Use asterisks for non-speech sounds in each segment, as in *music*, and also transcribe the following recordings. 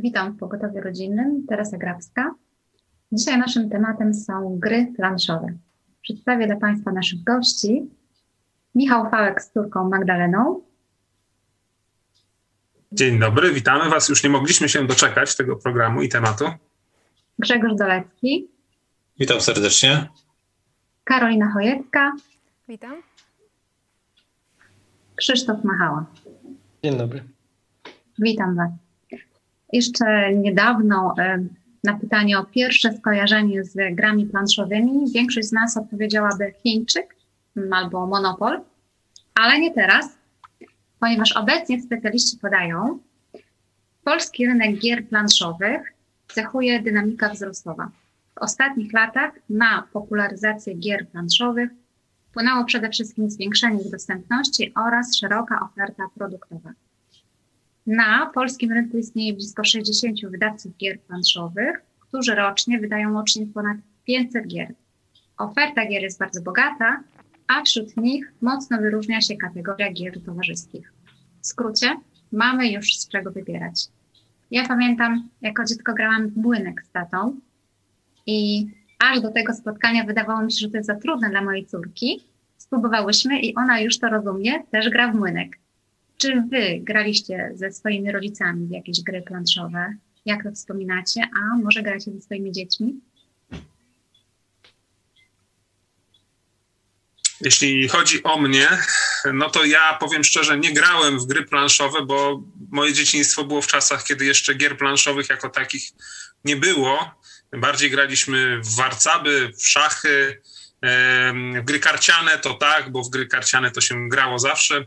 Witam w Pogotowiu Rodzinnym, Teresa Grabska. Dzisiaj naszym tematem są gry planszowe. Przedstawię dla Państwa naszych gości. Michał Fałek z córką Magdaleną. Dzień dobry, witamy Was. Już nie mogliśmy się doczekać tego programu i tematu. Grzegorz Dolecki. Witam serdecznie. Karolina Chojecka. Witam. Krzysztof Machała. Dzień dobry. Witam Was. Jeszcze niedawno e, na pytanie o pierwsze skojarzenie z grami planszowymi większość z nas odpowiedziałaby Chińczyk albo Monopol, ale nie teraz, ponieważ obecnie specjaliści podają, polski rynek gier planszowych cechuje dynamika wzrostowa. W ostatnich latach na popularyzację gier planszowych wpłynęło przede wszystkim zwiększenie ich dostępności oraz szeroka oferta produktowa. Na polskim rynku istnieje blisko 60 wydawców gier planszowych, którzy rocznie wydają łącznie ponad 500 gier. Oferta gier jest bardzo bogata, a wśród nich mocno wyróżnia się kategoria gier towarzyskich. W skrócie, mamy już z czego wybierać. Ja pamiętam, jako dziecko grałam w młynek z tatą i aż do tego spotkania wydawało mi się, że to jest za trudne dla mojej córki. Spróbowałyśmy i ona już to rozumie, też gra w młynek. Czy wy graliście ze swoimi rodzicami w jakieś gry planszowe? Jak to wspominacie? A może gracie ze swoimi dziećmi? Jeśli chodzi o mnie, no to ja powiem szczerze, nie grałem w gry planszowe, bo moje dzieciństwo było w czasach, kiedy jeszcze gier planszowych jako takich nie było. Bardziej graliśmy w warcaby, w szachy, w gry karciane to tak, bo w gry karciane to się grało zawsze.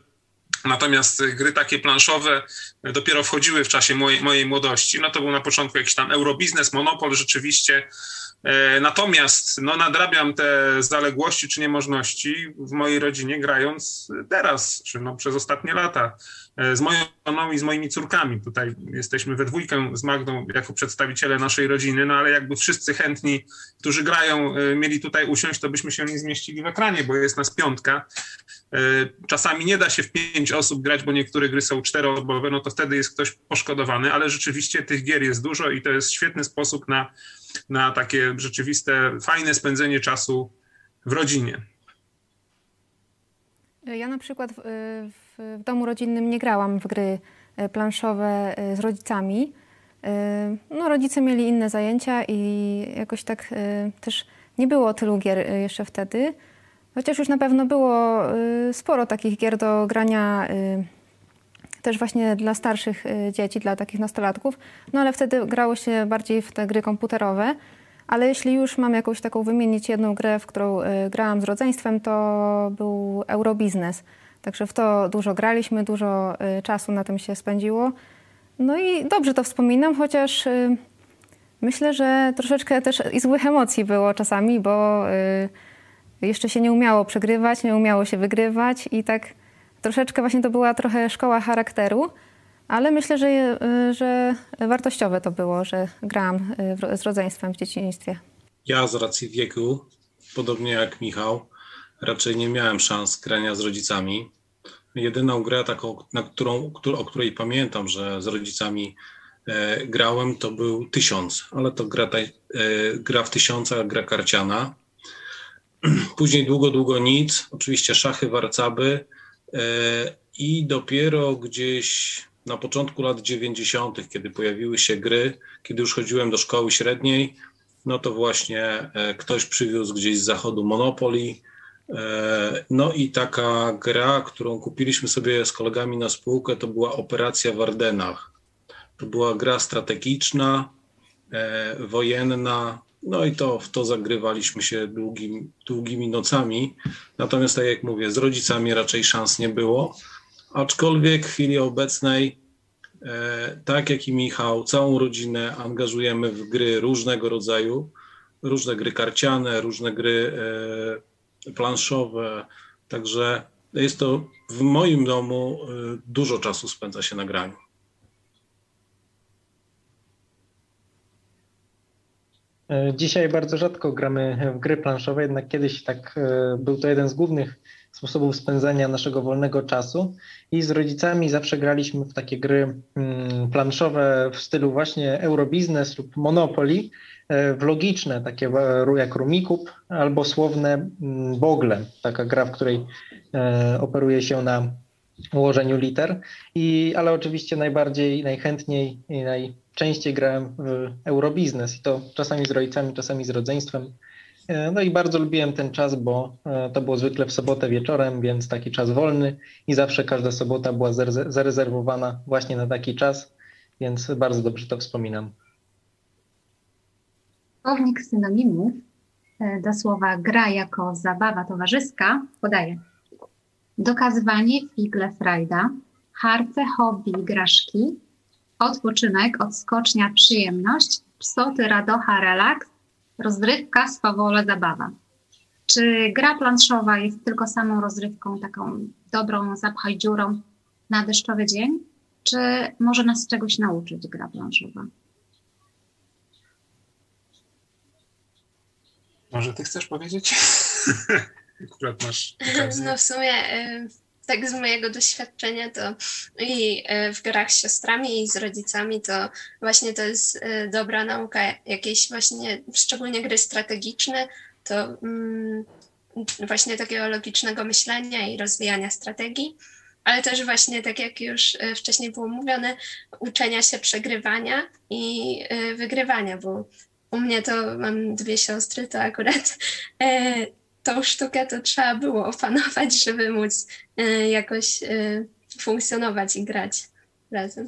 Natomiast gry takie planszowe dopiero wchodziły w czasie mojej, mojej młodości. No to był na początku jakiś tam Eurobiznes, Monopol rzeczywiście. E, natomiast no, nadrabiam te zaległości czy niemożności w mojej rodzinie grając teraz, czy no, przez ostatnie lata. E, z moją żoną i z moimi córkami. Tutaj jesteśmy we dwójkę z Magdą jako przedstawiciele naszej rodziny, no ale jakby wszyscy chętni, którzy grają, e, mieli tutaj usiąść, to byśmy się nie zmieścili w ekranie, bo jest nas piątka. E, czasami nie da się w pięć osób grać, bo niektóre gry są czteroosobowe, no to wtedy jest ktoś poszkodowany, ale rzeczywiście tych gier jest dużo i to jest świetny sposób na, na takie rzeczywiste, fajne spędzenie czasu w rodzinie. Ja na przykład w, w, domu rodzinnym nie grałam w gry e, planszowe e, z rodzicami. E, no, rodzice mieli inne zajęcia i jakoś tak też nie było tylu gier jeszcze wtedy. Chociaż już na pewno było sporo takich gier do grania też właśnie dla starszych dzieci, dla takich nastolatków. No ale wtedy grało się bardziej w te gry komputerowe. Ale jeśli już mam jakąś taką wymienić jedną grę, w którą y, grałam z rodzeństwem, to był Eurobiznes. Także w to dużo graliśmy, dużo y, czasu na tym się spędziło. No i dobrze to wspominam, chociaż y, myślę, że troszeczkę też i złych emocji było czasami, bo jeszcze się nie umiało przegrywać, nie umiało się wygrywać i tak troszeczkę właśnie to była trochę szkoła charakteru ale myślę, że, y, że wartościowe to było, że grałam y, z rodzeństwem w dzieciństwie. Ja z racji wieku, podobnie jak Michał, raczej nie miałem szans grania z rodzicami. Jedyną grę taką, na którą, o której pamiętam, że z rodzicami e, grałem, to był Tysiąc, ale to gra, e, gra w Tysiąca, gra karciana. *clears throat* Później długo, długo nic, oczywiście szachy, warcaby e, i dopiero gdzieś na początku lat 90., kiedy pojawiły się gry, kiedy już chodziłem do szkoły średniej, no to właśnie e, ktoś przywiózł gdzieś z zachodu Monopoly. E, no i taka gra, którą kupiliśmy sobie z kolegami na spółkę, to była Operacja w Ardenach. To była gra strategiczna, wojenna, no i to w to zagrywaliśmy się długimi, długimi nocami. Natomiast tak jak mówię, z rodzicami raczej szans nie było. Aczkolwiek w chwili obecnej, e, tak jak i Michał, całą rodzinę angażujemy w gry różnego rodzaju, różne gry karciane, różne gry e, planszowe. Także jest to w moim domu e, dużo czasu spędza się na graniu. Dzisiaj bardzo rzadko gramy w gry planszowe, jednak kiedyś tak był to jeden z głównych sposobów spędzania naszego wolnego czasu i z rodzicami zawsze graliśmy w takie gry mm, planszowe w stylu właśnie Eurobiznes lub Monopoly, e, w logiczne, takie e, jak Rumikup albo słowne mm, Bogle, taka gra, w której e, operuje się na ułożeniu liter. I, ale oczywiście najbardziej, najchętniej i najczęściej grałem w Eurobiznes i to czasami z rodzicami, czasami z rodzeństwem. E, no i bardzo lubiłem ten czas, bo e, to było zwykle w sobotę wieczorem, więc taki czas wolny i zawsze każda sobota była zarezerwowana właśnie na taki czas, więc bardzo dobrze to wspominam. Słownik synonimów e, do słowa gra jako zabawa towarzyska podaje dokazywanie figle frajda, harce hobby graszki, odpoczynek, odskocznia przyjemność, psoty radocha relaks, rozrywka, swawole, zabawa. Czy gra planszowa jest tylko samą rozrywką, taką dobrą, zapchaj dziurą na deszczowy dzień? Czy może nas czegoś nauczyć gra planszowa? Może ty chcesz powiedzieć? *laughs* Akurat masz *laughs* okazję. No w sumie y, tak z mojego doświadczenia to i e, w grach z siostrami i z rodzicami to właśnie to jest e, dobra nauka, jakieś właśnie szczególnie gry strategiczne, to mm, właśnie takiego logicznego myślenia i rozwijania strategii, ale też właśnie tak jak już e, wcześniej było mówione, uczenia się przegrywania i wygrywania, bo u mnie to mam dwie siostry, to akurat tą sztukę to trzeba było opanować, żeby móc y, jakoś y, funkcjonować i grać razem.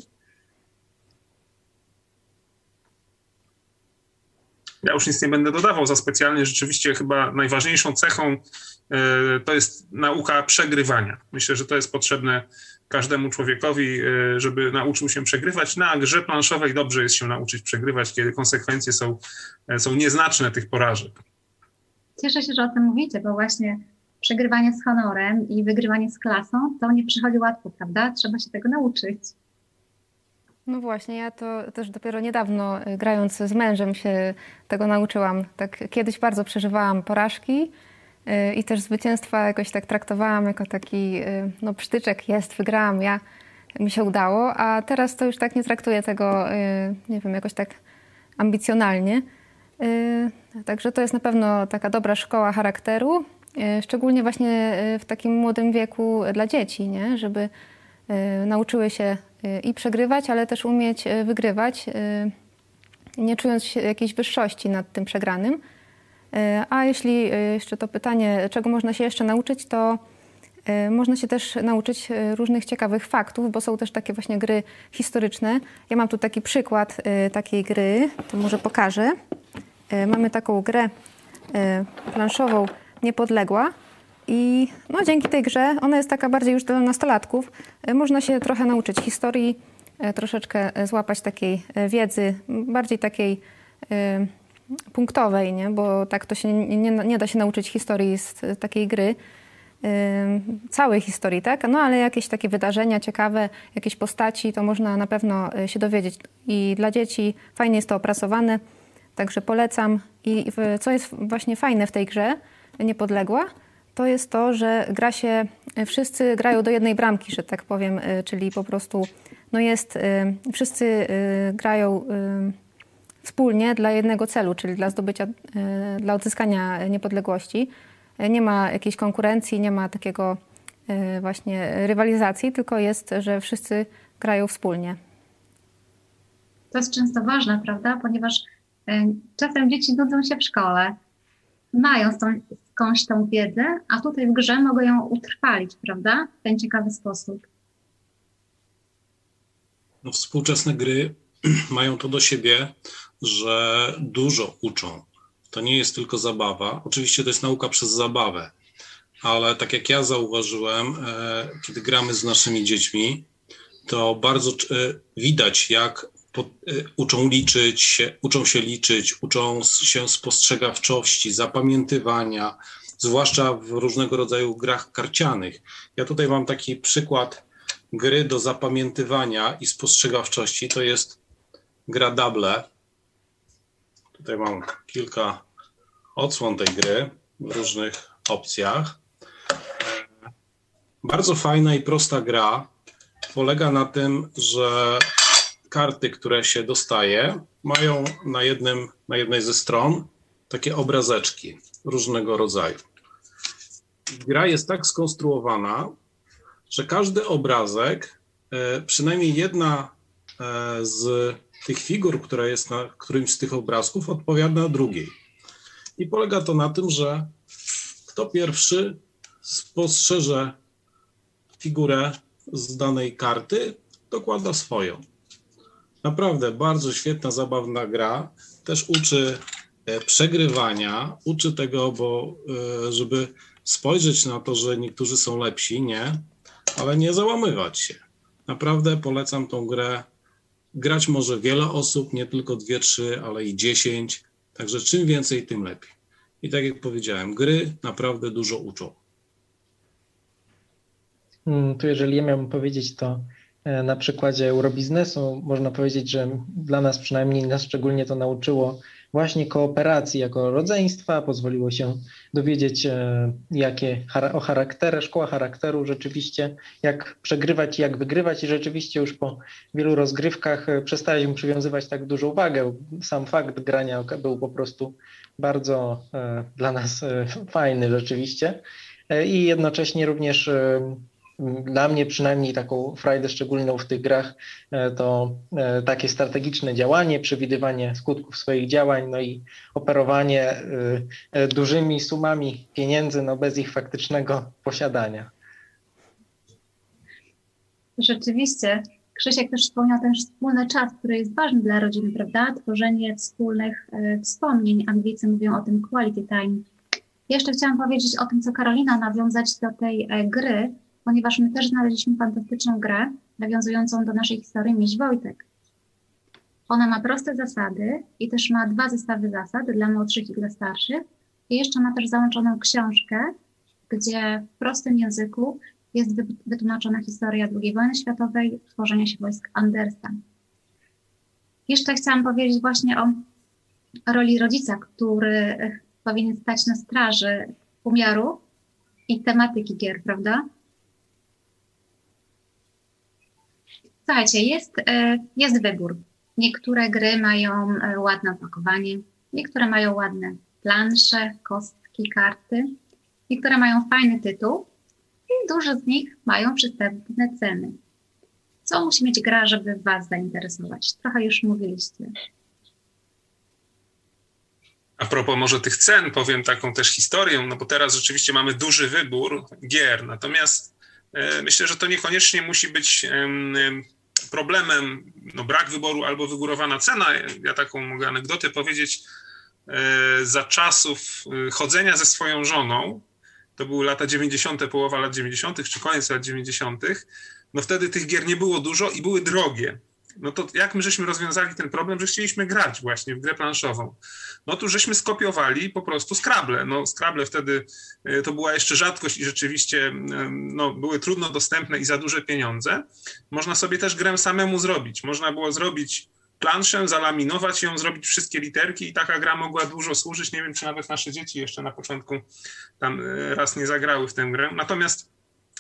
Ja już nic nie będę dodawał za specjalnie. Rzeczywiście chyba najważniejszą cechą y, to jest nauka przegrywania. Myślę, że to jest potrzebne każdemu człowiekowi, żeby nauczył się przegrywać. Na grze planszowej dobrze jest się nauczyć przegrywać, kiedy konsekwencje są, są nieznaczne tych porażek cieszę się, że o tym mówicie, bo właśnie przegrywanie z honorem i wygrywanie z klasą to nie przychodzi łatwo, prawda? Trzeba się tego nauczyć. No właśnie, ja to też dopiero niedawno y, grając z mężem się tego nauczyłam. Tak kiedyś bardzo przeżywałam porażki y, i też zwycięstwa jakoś tak traktowałam jako taki y, no przytyczek, jest, wygrałam, ja, mi się udało, a teraz to już tak nie traktuję tego, nie wiem, jakoś tak ambicjonalnie. Y, także to jest na pewno taka dobra szkoła charakteru, y, szczególnie właśnie y, w takim młodym wieku dla dzieci, nie? żeby nauczyły się i przegrywać, ale też umieć wygrywać, nie czując jakiejś wyższości nad tym przegranym. A jeśli jeszcze to pytanie, czego można się jeszcze nauczyć, to można się też nauczyć różnych ciekawych faktów, bo są też takie właśnie gry historyczne. Ja mam tu taki przykład takiej gry, to może pokażę. E, mamy taką grę e, planszową Niepodległa. I no, dzięki tej grze, ona jest taka bardziej już dla nastolatków, e, można się trochę nauczyć historii, troszeczkę złapać takiej wiedzy, bardziej takiej punktowej, nie? bo tak to się nie, nie, nie da się nauczyć historii z takiej gry, całej historii, tak? No ale jakieś takie wydarzenia ciekawe, jakieś postaci, to można na pewno się dowiedzieć. I dla dzieci fajnie jest to opracowane. Także polecam. I co jest właśnie fajne w tej grze, niepodległa, to jest to, że gra się, wszyscy grają do jednej bramki, że tak powiem, y, czyli po prostu no jest, y, wszyscy y, grają wspólnie dla jednego celu, czyli dla zdobycia, dla odzyskania niepodległości. Nie ma jakiejś konkurencji, nie ma takiego właśnie rywalizacji, tylko jest, że wszyscy grają wspólnie. To jest często ważne, prawda? Ponieważ czasem dzieci nudzą się w szkole, mają skądś tą wiedzę, a tutaj w grze mogą ją utrwalić, prawda? W ten ciekawy sposób. No, współczesne gry *clears throat* mają to do siebie, że dużo uczą. To nie jest tylko zabawa. Oczywiście to jest nauka przez zabawę, ale tak jak ja zauważyłem, e, kiedy gramy z naszymi dziećmi, to bardzo e, widać, jak uczą liczyć, uczą się liczyć, uczą się spostrzegawczości, zapamiętywania, zwłaszcza w różnego rodzaju grach karcianych. Ja tutaj mam taki przykład gry do zapamiętywania i spostrzegawczości. To jest gra Double. Tutaj mam kilka odsłon tej gry w różnych opcjach. Bardzo fajna i prosta gra polega na tym, że karty, które się dostaje, mają na, jednym, na jednej ze stron takie obrazeczki różnego rodzaju. Gra jest tak skonstruowana, że każdy obrazek, e, przynajmniej jedna e, z tych figur, która jest na którymś z tych obrazków, odpowiada drugiej. I polega to na tym, że kto pierwszy spostrzeże figurę z danej karty, dokłada swoją. Naprawdę bardzo świetna, zabawna gra. Też uczy e, przegrywania, uczy tego, bo e, żeby spojrzeć na to, że niektórzy są lepsi, nie, ale nie załamywać się. Naprawdę polecam tą grę. Grać może wiele osób, nie tylko dwie, trzy, ale i dziesięć. Także czym więcej, tym lepiej. I tak jak powiedziałem, gry naprawdę dużo uczą. Hmm, tu jeżeli ja miałbym powiedzieć to na przykładzie eurobiznesu, można powiedzieć, że dla nas przynajmniej nas szczególnie to nauczyło właśnie kooperacji jako rodzeństwa, pozwoliło się dowiedzieć e, jakie o charakterze, szkoła charakteru rzeczywiście, jak przegrywać i jak wygrywać. I rzeczywiście już po wielu rozgrywkach e, przestaliśmy przywiązywać tak dużą wagę. Sam fakt grania był po prostu bardzo dla nas fajny rzeczywiście. I jednocześnie również dla mnie przynajmniej taką frajdę szczególną w tych grach e, to e, takie strategiczne działanie, przewidywanie skutków swoich działań, no i operowanie e, dużymi sumami pieniędzy, no bez ich faktycznego posiadania. Rzeczywiście. Krzysiek też wspomniał ten wspólny czas, który jest ważny dla rodziny, prawda? Tworzenie wspólnych wspomnień. Anglicy mówią o tym quality time. Jeszcze chciałam powiedzieć o tym, co Karolina, nawiązać do tej gry, ponieważ my też znaleźliśmy fantastyczną grę nawiązującą do naszej historii Miś Wojtek. Ona ma proste zasady i też ma dwa zestawy zasad dla młodszych i dla starszych. I jeszcze ma też załączoną książkę, gdzie w prostym języku jest wytłumaczona historia II wojny światowej, tworzenia się wojsk Andersa. Jeszcze chciałam powiedzieć właśnie o roli rodzica, który powinien stać na straży umiaru i tematyki gier, prawda? Słuchajcie, jest, e, jest wybór. Niektóre gry mają e, ładne opakowanie, niektóre mają ładne plansze, kostki, karty, niektóre mają fajny tytuł i dużo z nich mają przystępne ceny. Co musi mieć gra, żeby Was zainteresować? Trochę już mówiliście. A propos może tych cen, powiem taką też historię, no bo teraz rzeczywiście mamy duży wybór gier, natomiast myślę, że to niekoniecznie musi być problemem no, brak wyboru albo wygórowana cena. Ja taką mogę anegdotę powiedzieć. E, za czasów e, chodzenia ze swoją żoną, to były lata 90., połowa lat 90., czy koniec lat 90., no wtedy tych gier nie było dużo i były drogie no to jak my żeśmy rozwiązali ten problem, że chcieliśmy grać właśnie w grę planszową? No tu żeśmy skopiowali po prostu Scrabble. No Scrabble wtedy e, to była jeszcze rzadkość i rzeczywiście e, no, były trudno dostępne i za duże pieniądze. Można sobie też grę samemu zrobić. Można było zrobić planszę, zalaminować ją, zrobić wszystkie literki i taka gra mogła dużo służyć. Nie wiem, czy nawet nasze dzieci jeszcze na początku tam e, raz nie zagrały w tę grę. Natomiast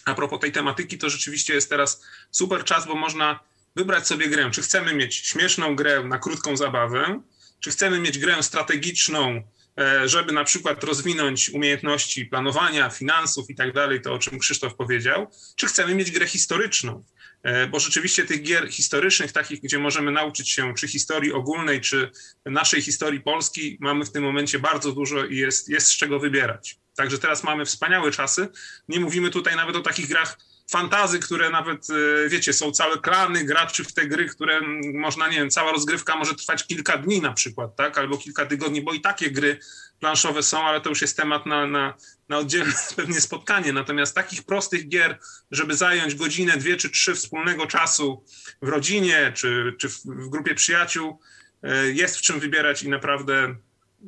a propos tej tematyki, to rzeczywiście jest teraz super czas, bo można wybrać sobie grę, czy chcemy mieć śmieszną grę na krótką zabawę, czy chcemy mieć grę strategiczną, e, żeby na przykład rozwinąć umiejętności planowania, finansów i tak dalej, to o czym Krzysztof powiedział, czy chcemy mieć grę historyczną. E, bo rzeczywiście tych gier historycznych, takich, gdzie możemy nauczyć się czy historii ogólnej, czy naszej historii Polski, mamy w tym momencie bardzo dużo i jest, jest z czego wybierać. Także teraz mamy wspaniałe czasy. Nie mówimy tutaj nawet o takich grach fantazy, które nawet, e, wiecie, są całe klany graczy w te gry, które można, nie wiem, cała rozgrywka może trwać kilka dni na przykład, tak, albo kilka tygodni, bo i takie gry planszowe są, ale to już jest temat na, na, na oddzielne *laughs* pewnie spotkanie. Natomiast takich prostych gier, żeby zająć godzinę, dwie czy trzy wspólnego czasu w rodzinie czy, czy w, grupie przyjaciół, e, jest w czym wybierać i naprawdę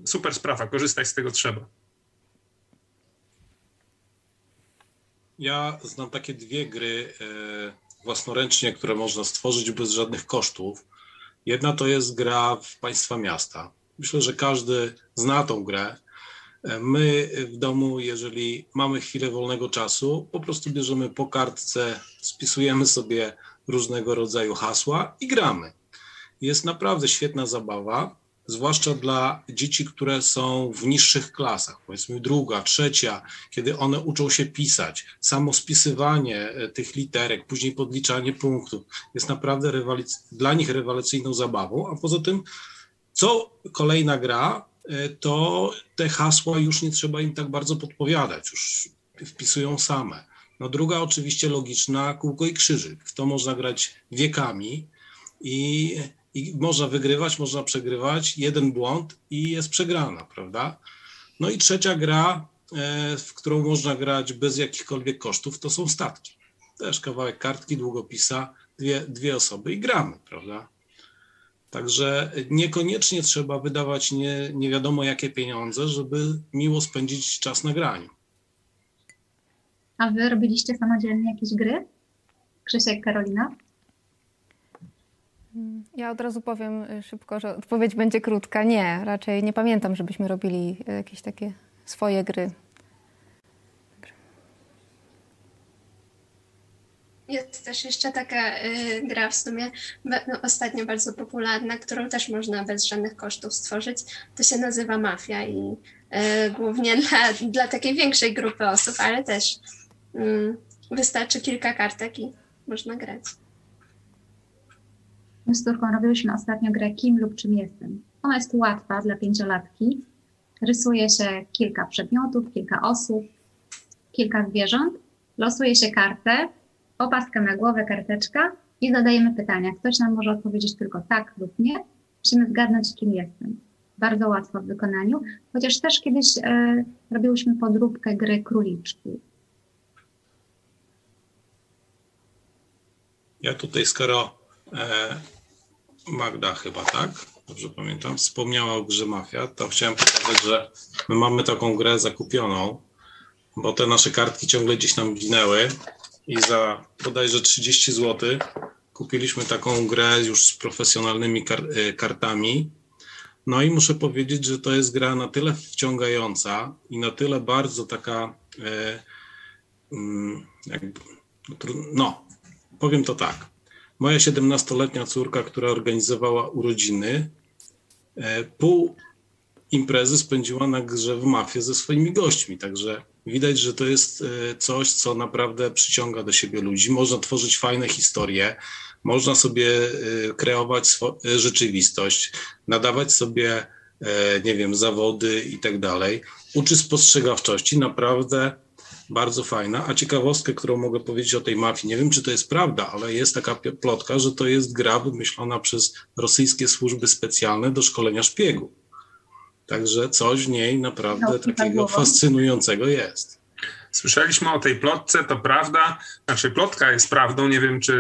super sprawa, korzystać z tego trzeba. Ja znam takie dwie gry e, własnoręcznie, które można stworzyć bez żadnych kosztów. Jedna to jest gra w państwa miasta. Myślę, że każdy zna tą grę. My w domu, jeżeli mamy chwilę wolnego czasu, po prostu bierzemy po kartce, spisujemy sobie różnego rodzaju hasła i gramy. Jest naprawdę świetna zabawa, zwłaszcza dla dzieci, które są w niższych klasach, powiedzmy druga, trzecia, kiedy one uczą się pisać. Samo spisywanie e, tych literek, później podliczanie punktów jest naprawdę dla nich rewelacyjną zabawą, a poza tym co kolejna gra, e, to te hasła już nie trzeba im tak bardzo podpowiadać, już wpisują same. No druga oczywiście logiczna, kółko i krzyżyk. W to można grać wiekami i, i można wygrywać, można przegrywać. Jeden błąd i jest przegrana, prawda? No i trzecia gra, e, w którą można grać bez jakichkolwiek kosztów, to są statki. Też kawałek kartki, długopisa, dwie, dwie osoby i gramy, prawda? Także niekoniecznie trzeba wydawać nie, nie wiadomo jakie pieniądze, żeby miło spędzić czas na graniu. A wy robiliście samodzielnie jakieś gry? Krzysiek, Karolina? Ja od razu powiem y, szybko, że odpowiedź będzie krótka. Nie, raczej nie pamiętam, żebyśmy robili jakieś takie swoje gry. Jest też jeszcze taka y, gra w sumie no, ostatnio bardzo popularna, którą też można bez żadnych kosztów stworzyć. To się nazywa Mafia i y, głównie *laughs* dla, dla takiej większej grupy osób, ale też y, wystarczy kilka kartek i można grać. Z córką robiłyśmy ostatnio grę Kim lub czym jestem. Ona jest łatwa dla pięciolatki. Rysuje się kilka przedmiotów, kilka osób, kilka zwierząt. Losuje się kartę, opaskę na głowę, karteczka i zadajemy pytania. Ktoś nam może odpowiedzieć tylko tak lub nie. Musimy zgadnąć, kim jestem. Bardzo łatwo w wykonaniu, chociaż też kiedyś e, robiłyśmy podróbkę gry króliczki. Ja tutaj, skoro e, Magda chyba, tak? Dobrze pamiętam, wspomniała o grze Mafia, to chciałem pokazać, że my mamy taką grę zakupioną, bo te nasze kartki ciągle gdzieś nam ginęły i za bodajże 30 zł kupiliśmy taką grę już z profesjonalnymi kar e, kartami. No i muszę powiedzieć, że to jest gra na tyle wciągająca i na tyle bardzo taka, e, mm, jakby, no, powiem to tak. Moja 17-letnia córka, która organizowała urodziny, e, pół imprezy spędziła na grze w mafię ze swoimi gośćmi, także widać, że to jest e, coś, co naprawdę przyciąga do siebie ludzi. Można tworzyć fajne historie, można sobie e, kreować rzeczywistość, nadawać sobie, nie wiem, zawody i tak dalej. Uczy spostrzegawczości, naprawdę bardzo fajna. A ciekawostkę, którą mogę powiedzieć o tej mafii, nie wiem czy to jest prawda, ale jest taka plotka, że to jest gra wymyślona przez rosyjskie służby specjalne do szkolenia szpiegów. Także coś w niej naprawdę no, takiego fascynującego jest. Słyszeliśmy o tej plotce, to prawda. Znaczy, plotka jest prawdą, nie wiem, czy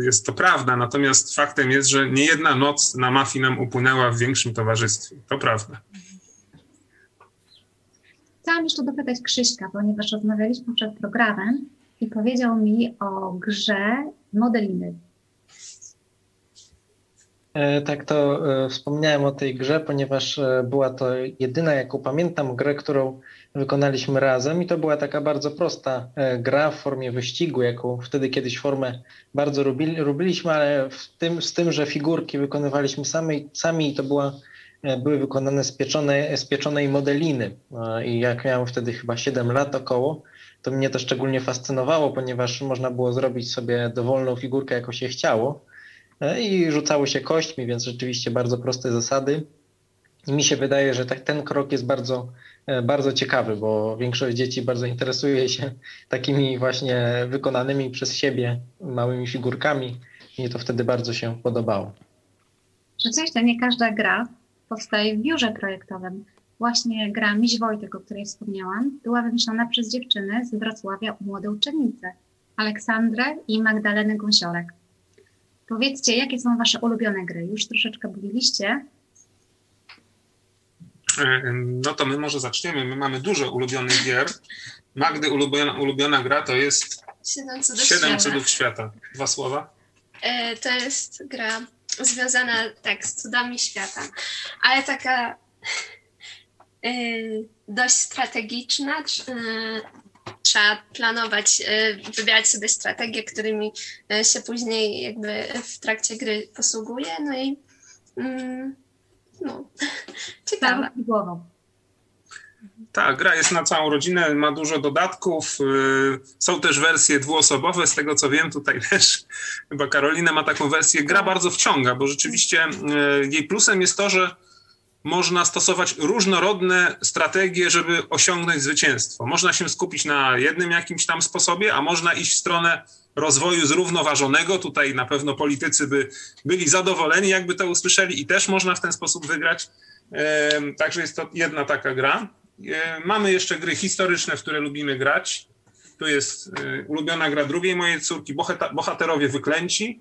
y, jest to prawda, natomiast faktem jest, że nie jedna noc na mafii nam upłynęła w większym towarzystwie. To prawda. Chciałam jeszcze dopytać Krzyśka, ponieważ rozmawialiśmy przed programem i powiedział mi o grze Modeliny. E, tak, to e, wspomniałem o tej grze, ponieważ e, była to jedyna, jaką pamiętam, grę, którą wykonaliśmy razem i to była taka bardzo prosta gra w formie wyścigu, jaką wtedy kiedyś formę bardzo lubiliśmy, ale w tym, z tym, że figurki wykonywaliśmy sami, sami i to była były wykonane z pieczonej, z pieczonej modeliny. I jak miałem wtedy chyba 7 lat około, to mnie to szczególnie fascynowało, ponieważ można było zrobić sobie dowolną figurkę, jako się chciało. E, I rzucało się kośćmi, więc rzeczywiście bardzo proste zasady. I mi się wydaje, że tak, ten krok jest bardzo, e, bardzo ciekawy, bo większość dzieci bardzo interesuje się takimi właśnie wykonanymi przez siebie małymi figurkami. Mnie to wtedy bardzo się podobało. Rzeczywiście nie każda gra powstaje w biurze projektowym. Właśnie gra Miś Wojtek, o której wspomniałam, była wymyślona przez dziewczyny z Wrocławia, młode uczennice, Aleksandrę i Magdalenę Gąsiorek. Powiedzcie, jakie są wasze ulubione gry? Już troszeczkę mówiliście. E, no to my może zaczniemy. My mamy dużo ulubionych gier. Magdy ulubiona, ulubiona gra to jest Siedem cudów, Siedem cudów świata. Dwa słowa? E, to jest gra związana tak z cudami świata, ale taka *laughs* dość strategiczna. Trzeba planować, wybierać sobie strategie, którymi się później jakby w trakcie gry posługuje. No i mm, no, *laughs* ciekawe. Tak, gra jest na całą rodzinę, ma dużo dodatków. Y, są też wersje dwuosobowe, z tego co wiem, tutaj *laughs* też chyba Karolina ma taką wersję. Gra bardzo wciąga, bo rzeczywiście y, jej plusem jest to, że można stosować różnorodne strategie, żeby osiągnąć zwycięstwo. Można się skupić na jednym jakimś tam sposobie, a można iść w stronę rozwoju zrównoważonego. Tutaj na pewno politycy by byli zadowoleni, jakby to usłyszeli, i też można w ten sposób wygrać. Także jest to jedna taka gra. Mamy jeszcze gry historyczne, w które lubimy grać. Tu jest y, ulubiona gra drugiej mojej córki, Bohaterowie Wyklęci.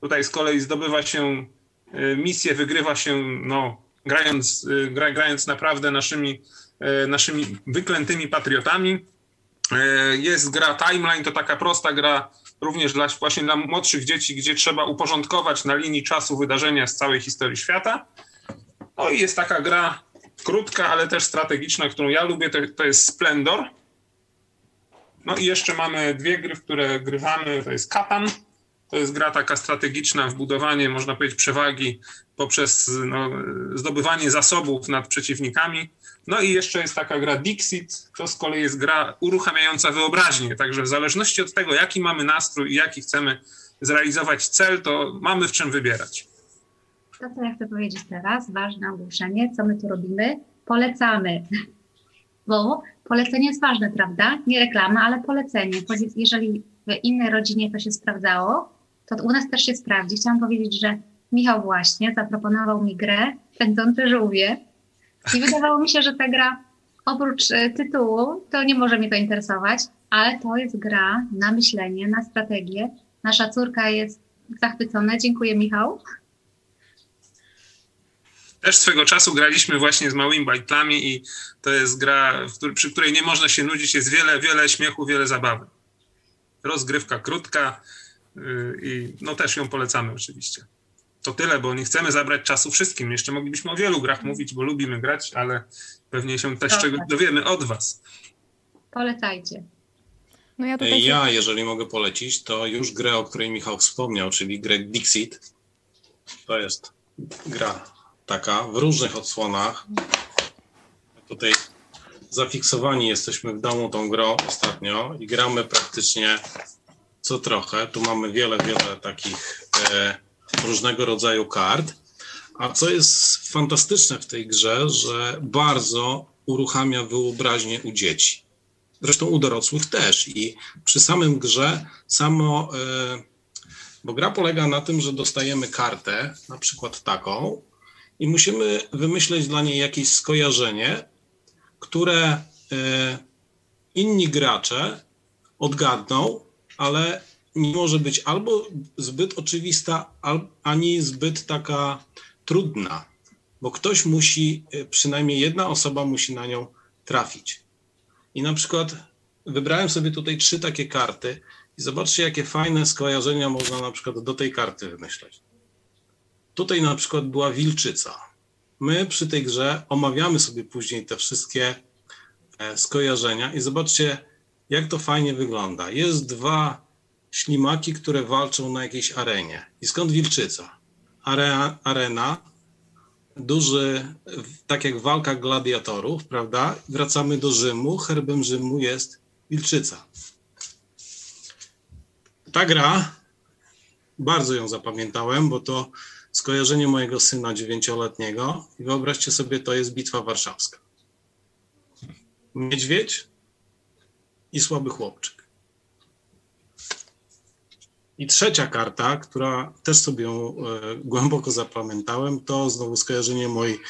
Tutaj z kolei zdobywa się y, misję, wygrywa się, no, grając, gra, grając naprawdę naszymi, naszymi wyklętymi patriotami. Jest gra Timeline, to taka prosta gra również dla, właśnie dla młodszych dzieci, gdzie trzeba uporządkować na linii czasu wydarzenia z całej historii świata. No i jest taka gra krótka, ale też strategiczna, którą ja lubię, to, to jest Splendor. No i jeszcze mamy dwie gry, w które grywamy, to jest Katan. To jest gra taka strategiczna w budowanie, można powiedzieć, przewagi poprzez no, zdobywanie zasobów nad przeciwnikami. No i jeszcze jest taka gra Dixit, to z kolei jest gra uruchamiająca wyobraźnię. Także w zależności od tego, jaki mamy nastrój i jaki chcemy zrealizować cel, to mamy w czym wybierać. To, co ja chcę powiedzieć teraz, ważne ogłoszenie, co my tu robimy, polecamy. Bo polecenie jest ważne, prawda? Nie reklama, ale polecenie. Jeżeli w innej rodzinie to się sprawdzało, to u nas też się sprawdzi. Chciałam powiedzieć, że Michał właśnie zaproponował mi grę Pędzące żółwie i wydawało mi się, że ta gra oprócz e, tytułu to nie może mnie to interesować, ale to jest gra na myślenie, na strategię. Nasza córka jest zachwycona. Dziękuję Michał. Też swego czasu graliśmy właśnie z małymi bajtlami i to jest gra, przy której nie można się nudzić, jest wiele, wiele śmiechu, wiele zabawy. Rozgrywka krótka yy, i no też ją polecamy oczywiście. To tyle, bo nie chcemy zabrać czasu wszystkim. Jeszcze moglibyśmy o wielu grach mówić, bo lubimy grać, ale pewnie się też czegoś dowiemy od was. Polecajcie. No ja, tutaj ja, jeżeli mogę polecić, to już grę, o której Michał wspomniał, czyli grę Dixit. To jest gra taka w różnych odsłonach. Tutaj zafiksowani jesteśmy w domu tą grą ostatnio i gramy praktycznie co trochę. Tu mamy wiele, wiele takich e, różnego rodzaju kart. A co jest fantastyczne w tej grze, że bardzo uruchamia wyobraźnię u dzieci. Zresztą u dorosłych też. I przy samym grze samo, e, bo gra polega na tym, że dostajemy kartę, na przykład taką, i musimy wymyśleć dla niej jakieś skojarzenie, które e, inni gracze odgadną, ale nie może być albo zbyt oczywista, ani zbyt taka trudna, bo ktoś musi, e, przynajmniej jedna osoba musi na nią trafić. I na przykład wybrałem sobie tutaj trzy takie karty i zobaczcie, jakie fajne skojarzenia można na przykład do tej karty wymyśleć. Tutaj na przykład była wilczyca. My przy tej grze omawiamy sobie później te wszystkie e, skojarzenia i zobaczcie, jak to fajnie wygląda. Jest dwa ślimaki, które walczą na jakiejś arenie. I skąd wilczyca? Are, arena, duży, tak jak walka gladiatorów, prawda? Wracamy do Rzymu. Herbem Rzymu jest wilczyca. Ta gra, bardzo ją zapamiętałem, bo to skojarzenie mojego syna dziewięcioletniego i wyobraźcie sobie, to jest Bitwa Warszawska. Niedźwiedź i słaby chłopczyk. I trzecia karta, która też sobie e, głęboko zapamiętałem, to znowu skojarzenie mojej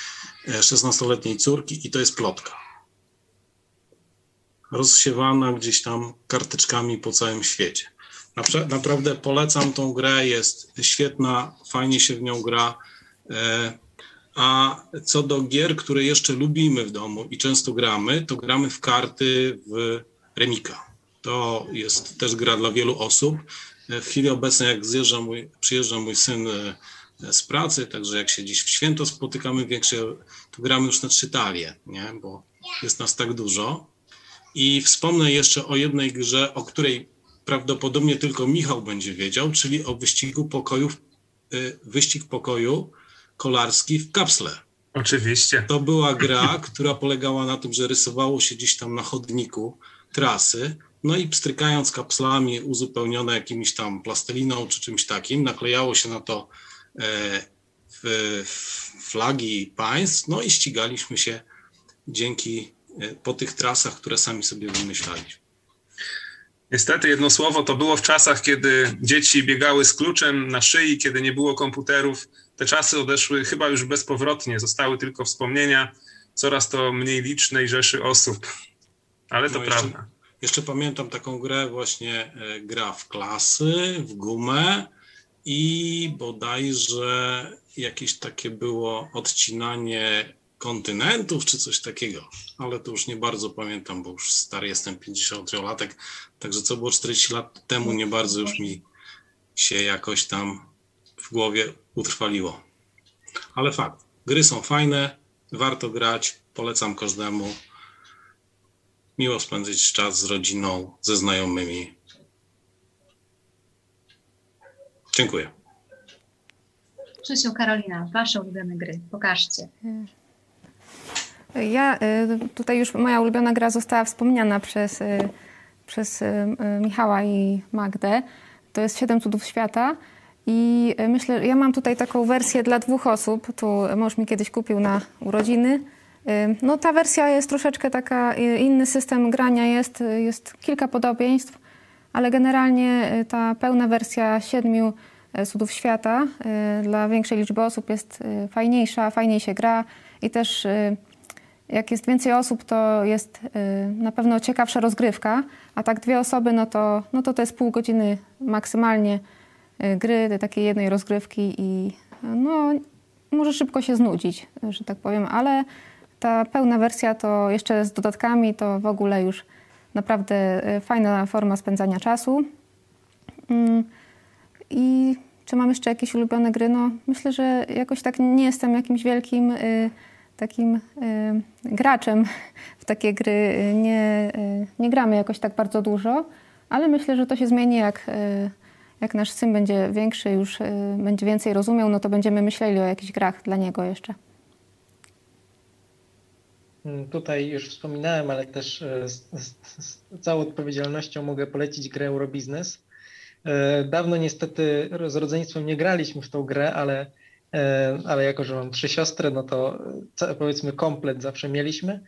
16-letniej e, córki i to jest plotka. Rozsiewana gdzieś tam karteczkami po całym świecie. Naprawdę polecam tą grę, jest świetna, fajnie się w nią gra. E, a co do gier, które jeszcze lubimy w domu i często gramy, to gramy w karty w Remika. To jest też gra dla wielu osób. E, w chwili obecnej, jak zjeżdża mój, przyjeżdża mój syn e, z pracy, także jak się dziś w święto spotykamy większe, to gramy już na trzy talie, nie? bo jest nas tak dużo. I wspomnę jeszcze o jednej grze, o której prawdopodobnie tylko Michał będzie wiedział, czyli o wyścigu pokojów, y, wyścig pokoju kolarski w kapsle. Oczywiście. To była gra, *laughs* która polegała na tym, że rysowało się gdzieś tam na chodniku trasy, no i pstrykając kapslami uzupełnione jakimiś tam plasteliną czy czymś takim, naklejało się na to e, flagi państw, no i ścigaliśmy się dzięki e, po tych trasach, które sami sobie wymyślaliśmy. Niestety jedno słowo to było w czasach, kiedy dzieci biegały z kluczem na szyi, kiedy nie było komputerów. Te czasy odeszły chyba już bezpowrotnie, zostały tylko wspomnienia coraz to mniej licznej rzeszy osób. Ale to no prawda. Jeszcze, jeszcze, pamiętam taką grę, właśnie e, gra w klasy, w gumę i bodajże jakieś takie było odcinanie kontynentów czy coś takiego, ale to już nie bardzo pamiętam, bo już stary jestem 50-latek, także co było 40 lat temu nie bardzo już mi się jakoś tam w głowie utrwaliło. Ale fakt, gry są fajne, warto grać, polecam każdemu. Miło spędzić czas z rodziną, ze znajomymi. Dziękuję. Krzysiu, Karolina, wasze ulubione gry, pokażcie. Ja y, tutaj już moja ulubiona gra została wspomniana przez, y, przez y, Michała i Magdę. To jest Siedem Cudów Świata. I myślę, ja mam tutaj taką wersję dla dwóch osób. Tu mąż mi kiedyś kupił na urodziny. No ta wersja jest troszeczkę taka, inny system grania jest, jest kilka podobieństw, ale generalnie ta pełna wersja siedmiu cudów świata dla większej liczby osób jest fajniejsza, fajniej się gra i też jak jest więcej osób, to jest y, na pewno ciekawsza rozgrywka, a tak dwie osoby, no to, no to to jest pół godziny maksymalnie y, gry, takiej jednej rozgrywki i no, może szybko się znudzić, że tak powiem, ale ta pełna wersja to jeszcze z dodatkami to w ogóle już naprawdę y, fajna forma spędzania czasu. Mm, I czy mam jeszcze jakieś ulubione gry? No, myślę, że jakoś tak nie jestem jakimś wielkim takim y, graczem w takie gry. Nie, y, nie gramy jakoś tak bardzo dużo, ale myślę, że to się zmieni, jak, y, jak nasz syn będzie większy, już będzie więcej rozumiał, no to będziemy myśleli o jakichś grach dla niego jeszcze. Mm, tutaj już wspominałem, ale też z, z, z całą odpowiedzialnością mogę polecić grę Eurobiznes. Dawno niestety z rodzeństwem nie graliśmy w tą grę, ale ale jako, że mam trzy siostry, no to powiedzmy komplet zawsze mieliśmy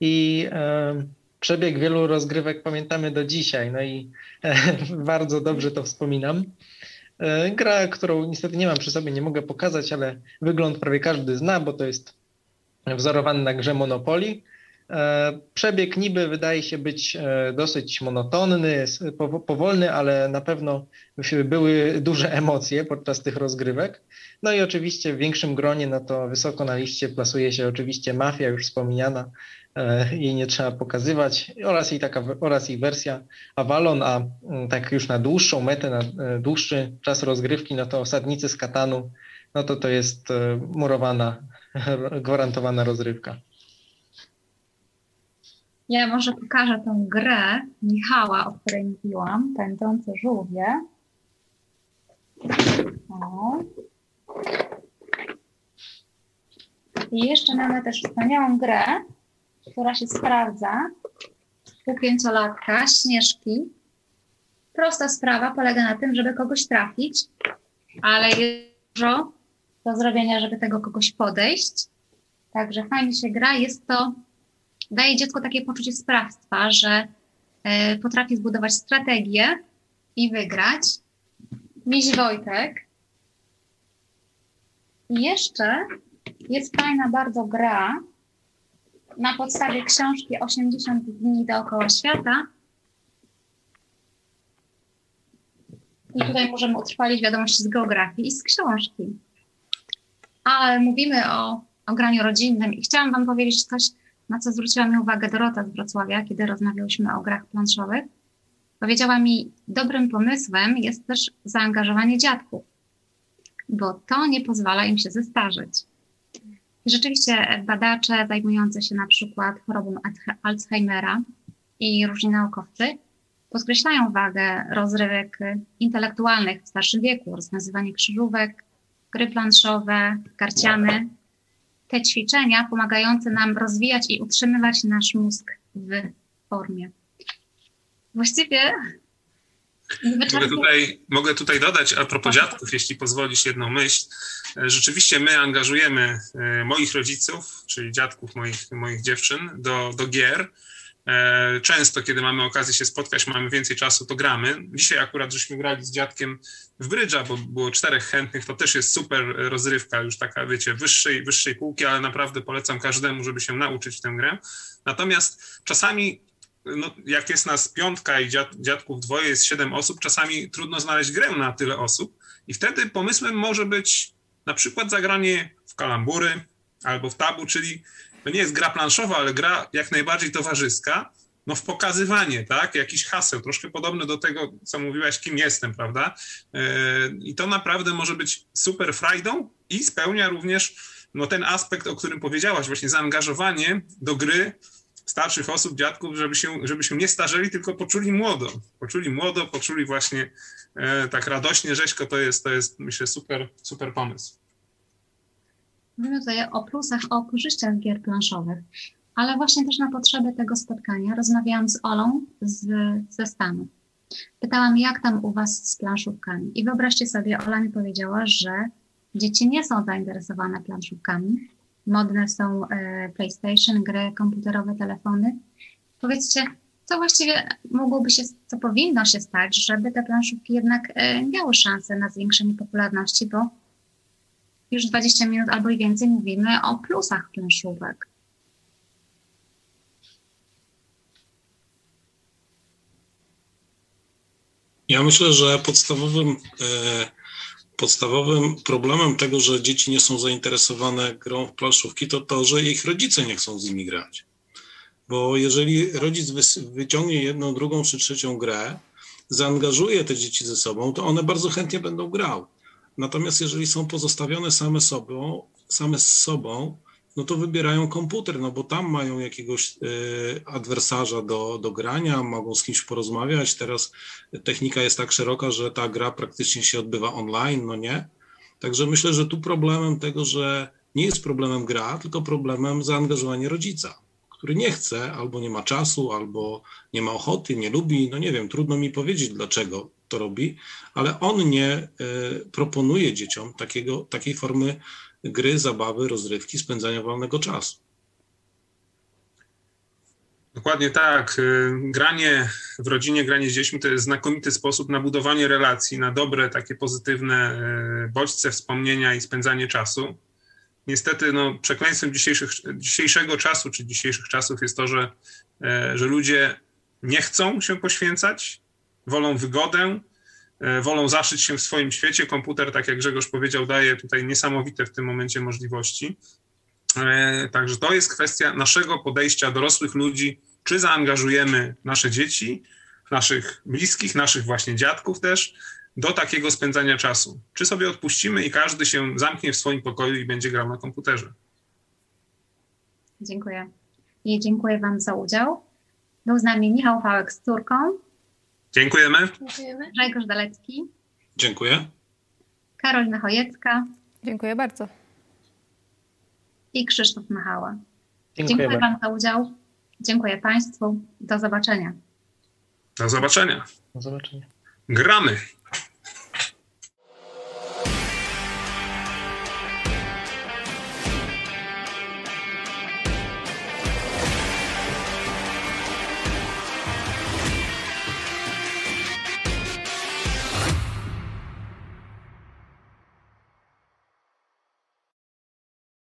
i e, przebieg wielu rozgrywek pamiętamy do dzisiaj, no i e, *laughs* bardzo dobrze to wspominam. Gra, którą niestety nie mam przy sobie, nie mogę pokazać, ale wygląd prawie każdy zna, bo to jest wzorowany na grze Monopoly. Przebieg niby wydaje się być dosyć monotonny, powolny, ale na pewno były duże *laughs* emocje podczas tych rozgrywek. No i oczywiście w większym gronie, no to wysoko na liście plasuje się oczywiście Mafia, już wspomniana, e, jej nie trzeba pokazywać, oraz jej, taka, oraz jej wersja Avalon, a mm, tak już na dłuższą metę, na e, dłuższy czas rozgrywki, no to Osadnicy z Katanu, no to to jest e, murowana, *laughs* gwarantowana rozrywka. Ja może pokażę tę grę Michała, o której mówiłam, Pędzące żółwie. O. I jeszcze mamy też wspaniałą grę, która się sprawdza u pięciolatka, Śnieżki. Prosta sprawa polega na tym, żeby kogoś trafić, ale jest dużo do zrobienia, żeby tego kogoś podejść. Także fajnie się gra. Jest to, daje dziecku takie poczucie sprawstwa, że y, potrafi zbudować strategię i wygrać. Miś Wojtek i jeszcze jest fajna bardzo gra na podstawie książki 80 dni dookoła świata. I tutaj możemy utrwalić wiadomości z geografii i z książki. Ale mówimy o, o graniu rodzinnym i chciałam Wam powiedzieć coś, na co zwróciła mi uwagę Dorota z Wrocławia, kiedy rozmawiałyśmy o grach planszowych. Powiedziała mi, dobrym pomysłem jest też zaangażowanie dziadków bo to nie pozwala im się zestarzeć. I rzeczywiście badacze zajmujący się na przykład chorobą Alzheimera i różni naukowcy podkreślają wagę rozrywek intelektualnych w starszym wieku, rozwiązywanie krzyżówek, gry planszowe, karciane. Te ćwiczenia pomagające nam rozwijać i utrzymywać nasz mózg w formie. Właściwie Mogę tutaj, mogę tutaj dodać a propos dziadków, jeśli pozwolisz jedną myśl. Rzeczywiście my angażujemy e, moich rodziców, czyli dziadków moich, moich dziewczyn, do, do gier. E, często, kiedy mamy okazję się spotkać, mamy więcej czasu, to gramy. Dzisiaj akurat żeśmy grali z dziadkiem w brydża, bo było czterech chętnych, to też jest super rozrywka, już taka, wiecie, wyższej, wyższej półki, ale naprawdę polecam każdemu, żeby się nauczyć tę grę. Natomiast czasami no, jak jest nas piątka i dziad, dziadków dwoje, jest siedem osób, czasami trudno znaleźć grę na tyle osób i wtedy pomysłem może być na przykład zagranie w kalambury albo w tabu, czyli to nie jest gra planszowa, ale gra jak najbardziej towarzyska, no w pokazywanie, tak, jakiś haseł, troszkę podobne do tego, co mówiłaś, kim jestem, prawda? Yy, I to naprawdę może być super frajdą i spełnia również no, ten aspekt, o którym powiedziałaś, właśnie zaangażowanie do gry starszych osób, dziadków, żeby się, żeby się nie starzeli, tylko poczuli młodo. Poczuli młodo, poczuli właśnie e, tak radośnie rzeźko, to jest, to jest myślę super, super pomysł. Mówimy tutaj o plusach, o korzyściach gier planszowych, ale właśnie też na potrzeby tego spotkania rozmawiałam z Olą z, ze Stanów. Pytałam, jak tam u Was z planszówkami. I wyobraźcie sobie, Ola mi powiedziała, że dzieci nie są zainteresowane planszówkami, modne są e, PlayStation, gry komputerowe, telefony. Powiedzcie, co właściwie mogłoby się, co powinno się stać, żeby te planszówki jednak e, miały szansę na zwiększenie popularności, bo już 20 minut albo i więcej mówimy o plusach planszówek. Ja myślę, że podstawowym e, podstawowym problemem tego, że dzieci nie są zainteresowane grą w planszówki, to to, że ich rodzice nie chcą z nimi grać. Bo jeżeli rodzic wyciągnie jedną, drugą czy trzecią grę, zaangażuje te dzieci ze sobą, to one bardzo chętnie będą grały. Natomiast jeżeli są pozostawione same sobą, same z sobą, no to wybierają komputer, no bo tam mają jakiegoś y, adwersarza do, do grania, mogą z kimś porozmawiać. Teraz technika jest tak szeroka, że ta gra praktycznie się odbywa online, no nie? Także myślę, że tu problemem tego, że nie jest problemem gra, tylko problemem zaangażowania rodzica, który nie chce, albo nie ma czasu, albo nie ma ochoty, nie lubi, no nie wiem, trudno mi powiedzieć, dlaczego to robi, ale on nie y, proponuje dzieciom takiego, takiej formy gry, zabawy, rozrywki, spędzania wolnego czasu. Dokładnie tak. Y, granie w rodzinie, granie z dziećmi to jest znakomity sposób na budowanie relacji, na dobre, takie pozytywne y, bodźce, wspomnienia i spędzanie czasu. Niestety, no, przekleństwem dzisiejszego czasu, czy dzisiejszych czasów jest to, że, że ludzie nie chcą się poświęcać, wolą wygodę, E, wolą zaszyć się w swoim świecie. Komputer, tak jak Grzegorz powiedział, daje tutaj niesamowite w tym momencie możliwości. E, także to jest kwestia naszego podejścia dorosłych ludzi, czy zaangażujemy nasze dzieci, naszych bliskich, naszych właśnie dziadków też do takiego spędzania czasu. Czy sobie odpuścimy i każdy się zamknie w swoim pokoju i będzie grał na komputerze. Dziękuję. I dziękuję Wam za udział. Był z nami Michał Fałek z córką, Dziękujemy. Dziękujemy. Grzegorz Dalecki. Dziękuję. Karolina Chojecka. Dziękuję bardzo. I Krzysztof Machała. Dziękuję, Dziękuję Wam za udział. Dziękuję Państwu. Do zobaczenia. Do zobaczenia. Do zobaczenia. Gramy.